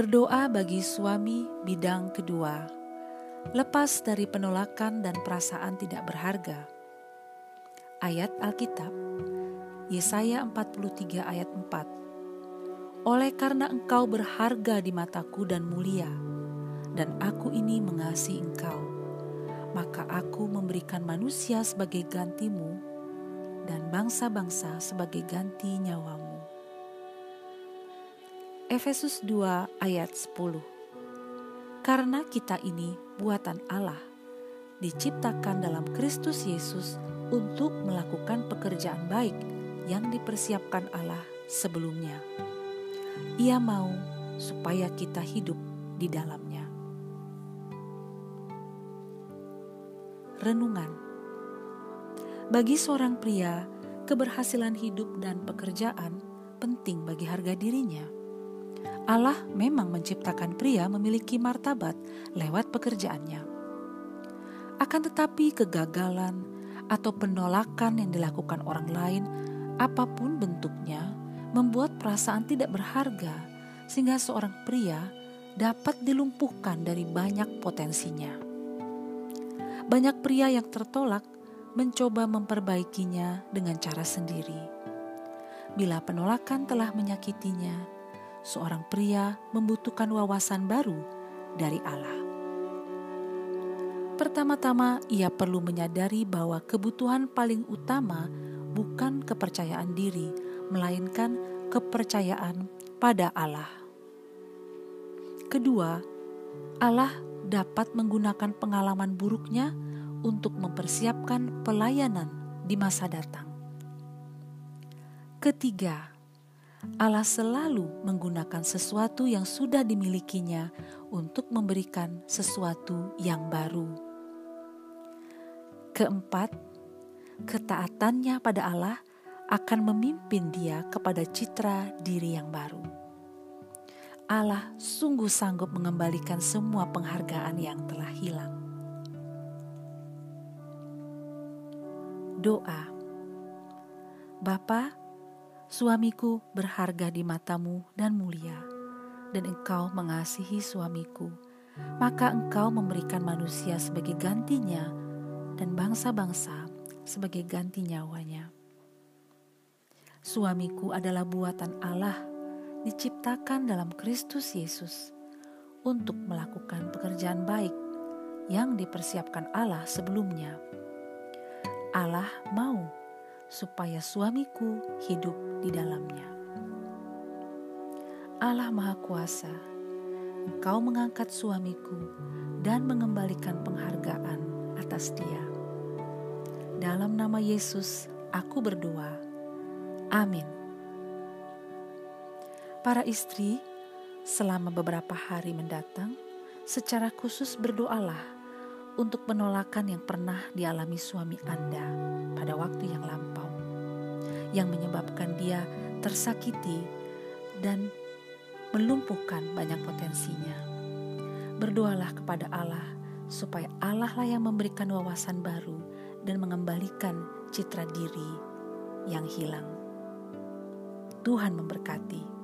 Berdoa bagi suami bidang kedua, lepas dari penolakan dan perasaan tidak berharga. Ayat Alkitab, Yesaya 43 ayat 4. Oleh karena engkau berharga di mataku dan mulia, dan aku ini mengasihi engkau, maka aku memberikan manusia sebagai gantimu dan bangsa-bangsa sebagai ganti nyawamu. Efesus 2 ayat 10 Karena kita ini buatan Allah, diciptakan dalam Kristus Yesus untuk melakukan pekerjaan baik yang dipersiapkan Allah sebelumnya. Ia mau supaya kita hidup di dalamnya. Renungan Bagi seorang pria, keberhasilan hidup dan pekerjaan penting bagi harga dirinya Allah memang menciptakan pria memiliki martabat lewat pekerjaannya. Akan tetapi kegagalan atau penolakan yang dilakukan orang lain, apa pun bentuknya, membuat perasaan tidak berharga sehingga seorang pria dapat dilumpuhkan dari banyak potensinya. Banyak pria yang tertolak mencoba memperbaikinya dengan cara sendiri. Bila penolakan telah menyakitinya, seorang pria membutuhkan wawasan baru dari Allah. Pertama-tama, ia perlu menyadari bahwa kebutuhan paling utama bukan kepercayaan diri, melainkan kepercayaan pada Allah. Kedua, Allah dapat menggunakan pengalaman buruknya untuk mempersiapkan pelayanan di masa datang. Ketiga, Allah selalu menggunakan sesuatu yang sudah dimilikinya untuk memberikan sesuatu yang baru. Keempat, ketaatannya pada Allah akan memimpin dia kepada citra diri yang baru. Allah sungguh sanggup mengembalikan semua penghargaan yang telah hilang. Doa Bapa, Suamiku berharga di matamu dan mulia, dan engkau mengasihi suamiku, maka engkau memberikan manusia sebagai gantinya dan bangsa-bangsa sebagai ganti nyawanya. Suamiku adalah buatan Allah, diciptakan dalam Kristus Yesus untuk melakukan pekerjaan baik yang dipersiapkan Allah sebelumnya. Allah mau supaya suamiku hidup di dalamnya. Allah Maha Kuasa, Engkau mengangkat suamiku dan mengembalikan penghargaan atas dia. Dalam nama Yesus, aku berdoa. Amin. Para istri, selama beberapa hari mendatang, secara khusus berdoalah untuk penolakan yang pernah dialami suami Anda pada waktu yang lampau yang menyebabkan dia tersakiti dan melumpuhkan banyak potensinya. Berdoalah kepada Allah supaya Allah lah yang memberikan wawasan baru dan mengembalikan citra diri yang hilang. Tuhan memberkati.